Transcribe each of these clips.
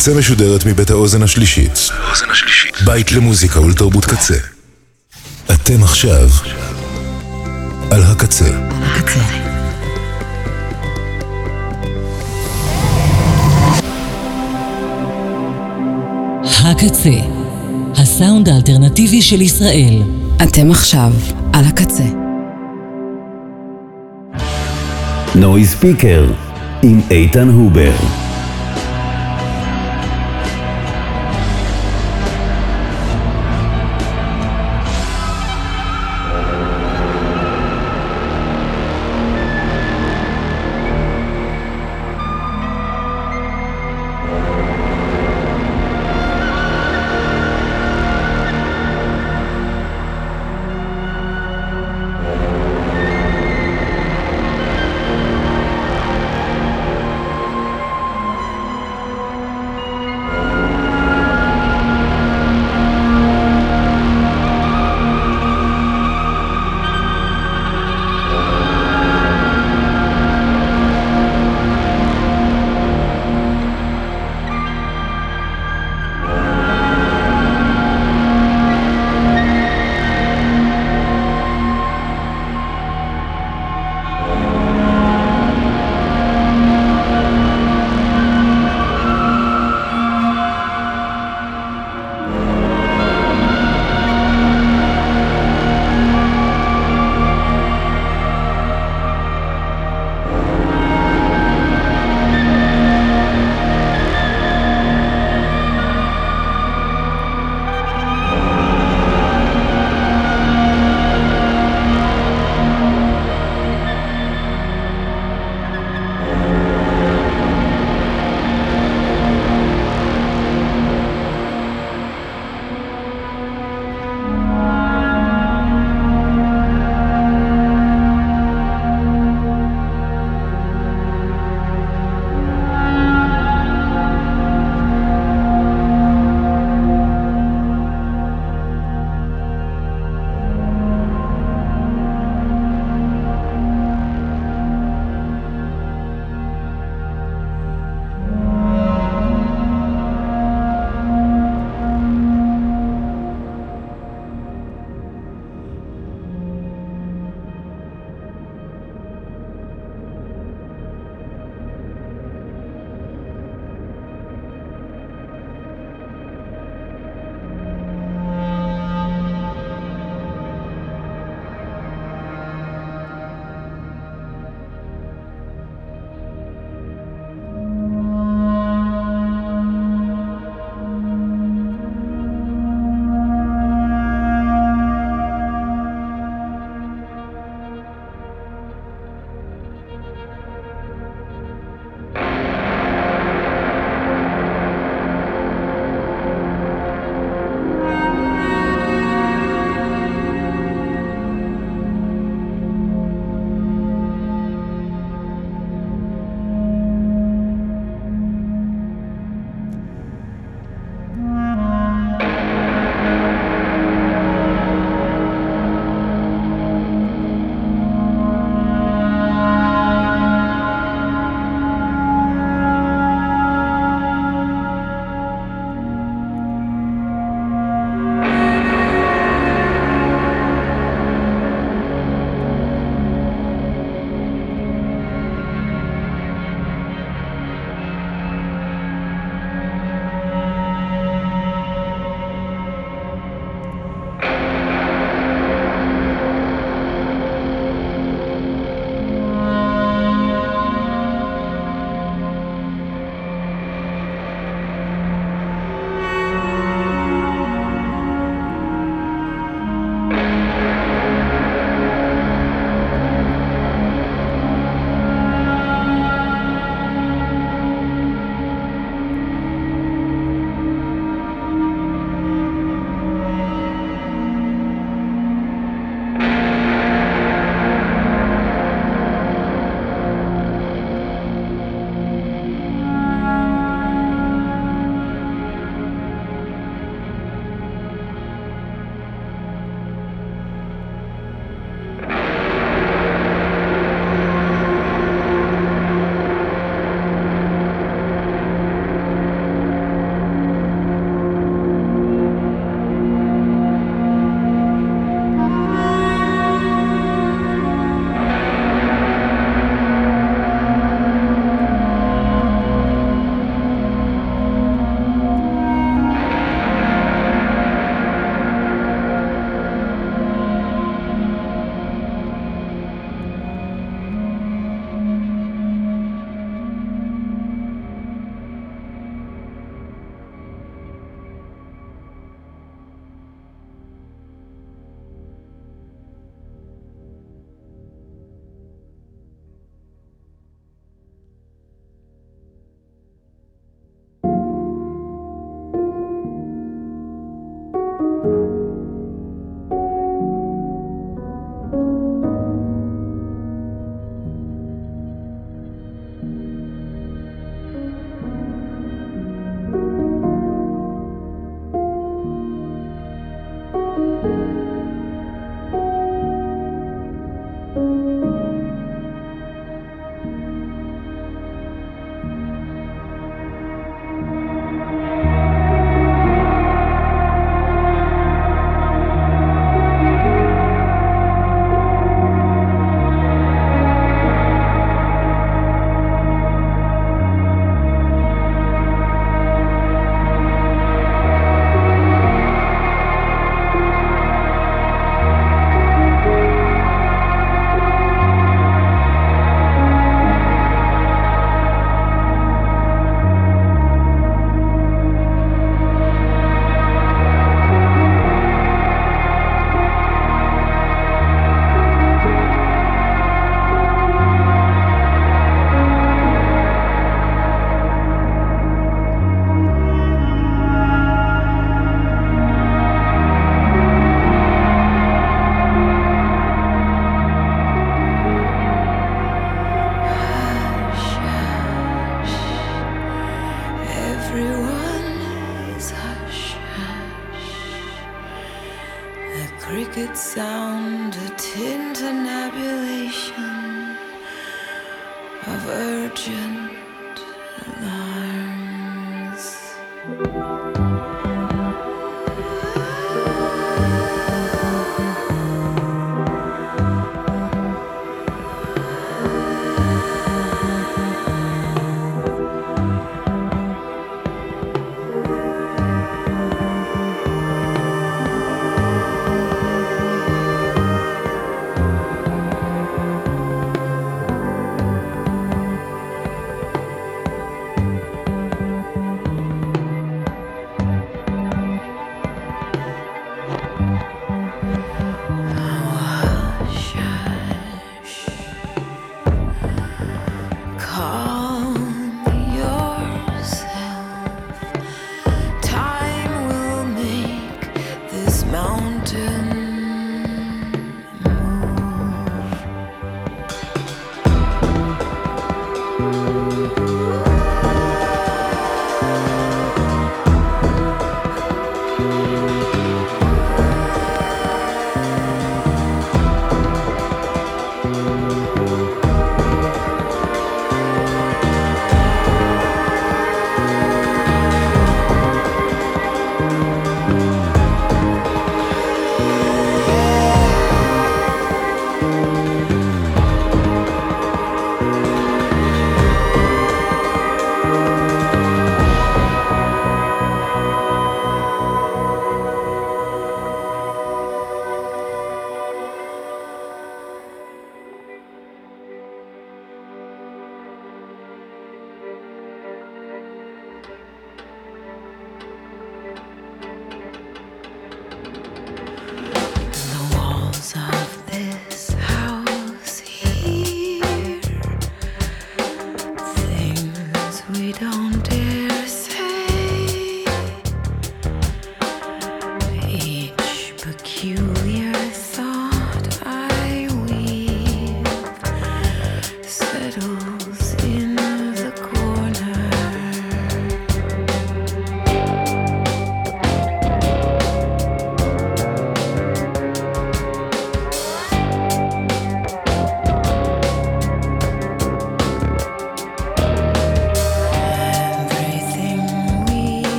הקצה משודרת מבית האוזן השלישית. בית למוזיקה ולתרבות קצה. אתם עכשיו על הקצה. הקצה. הקצה, הסאונד האלטרנטיבי של ישראל. אתם עכשיו על הקצה. נוי ספיקר עם איתן הובר.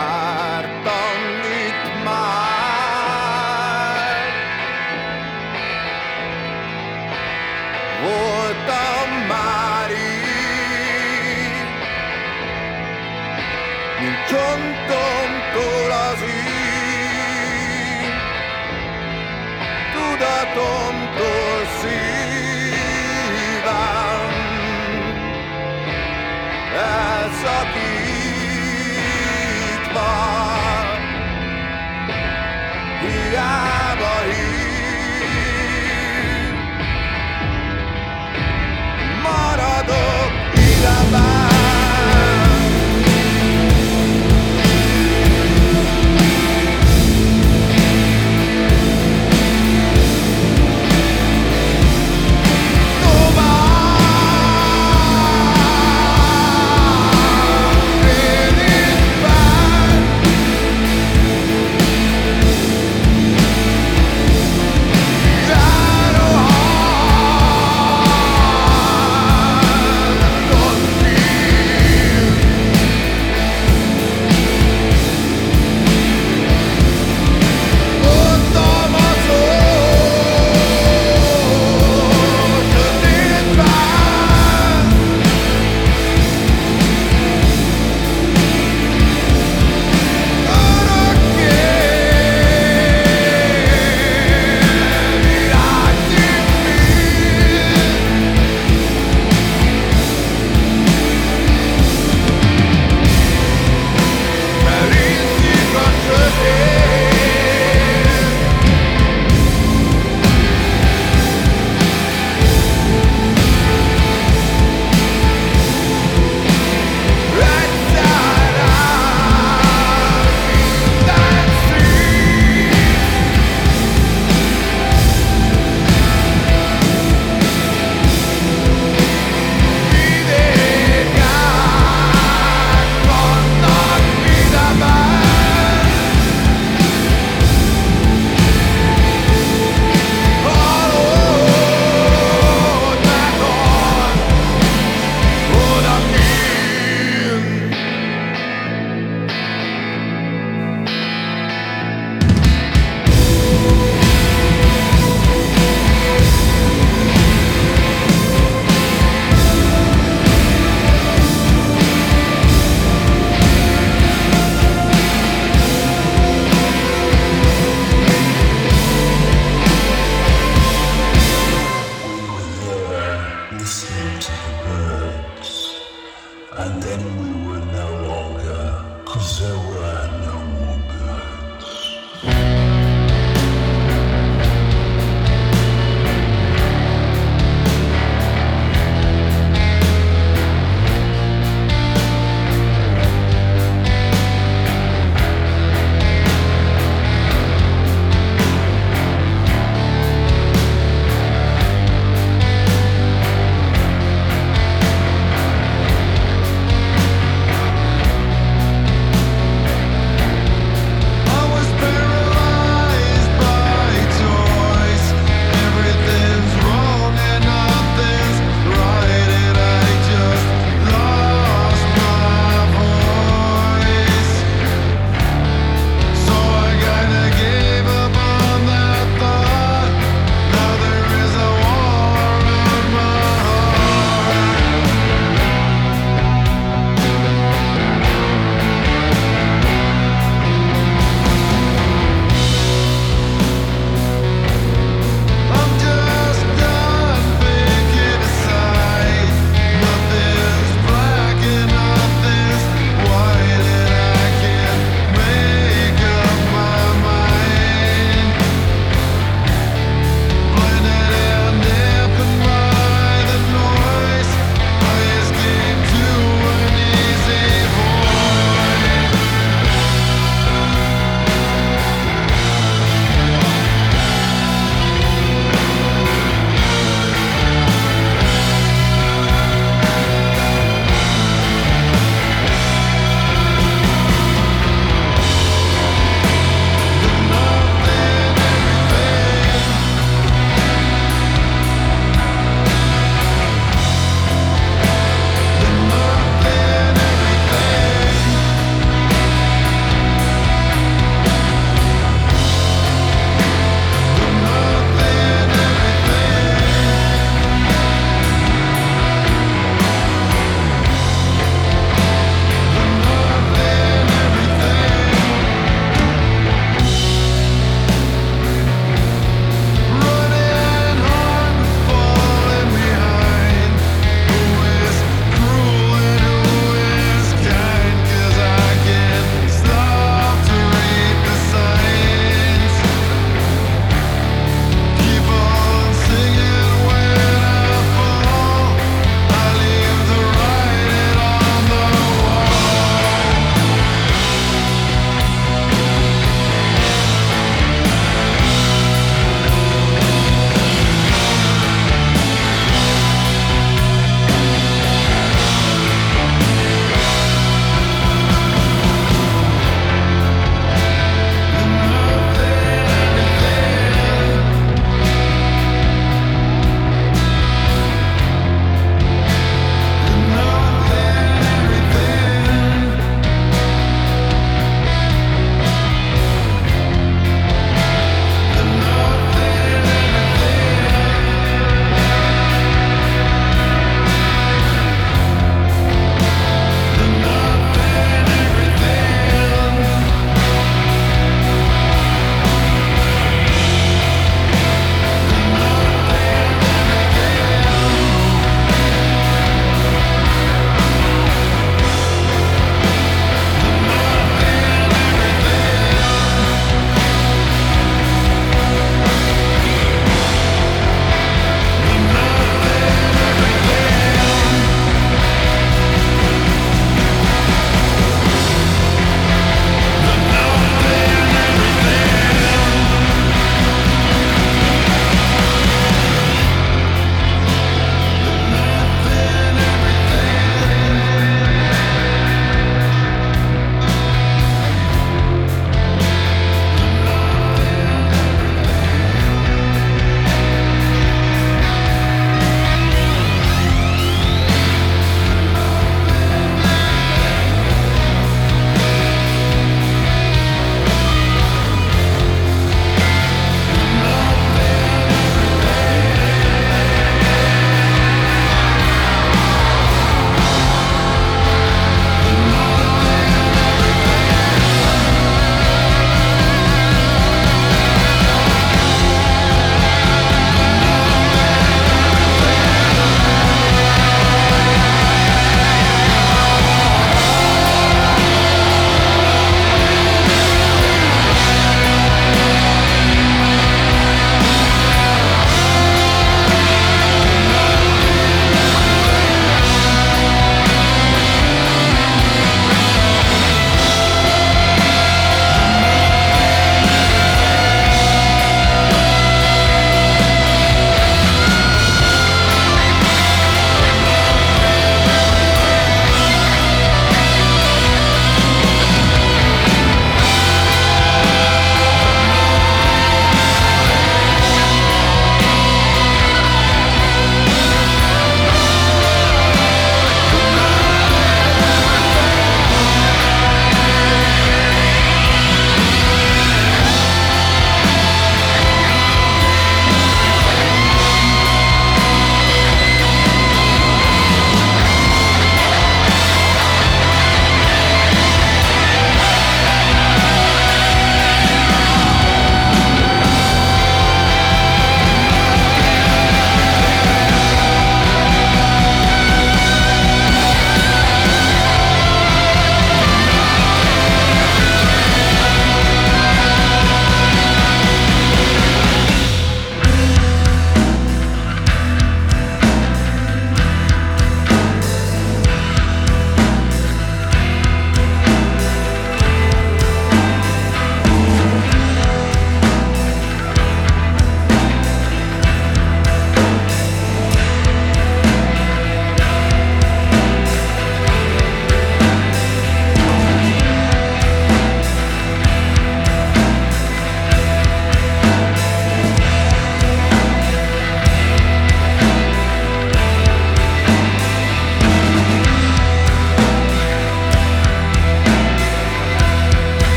die.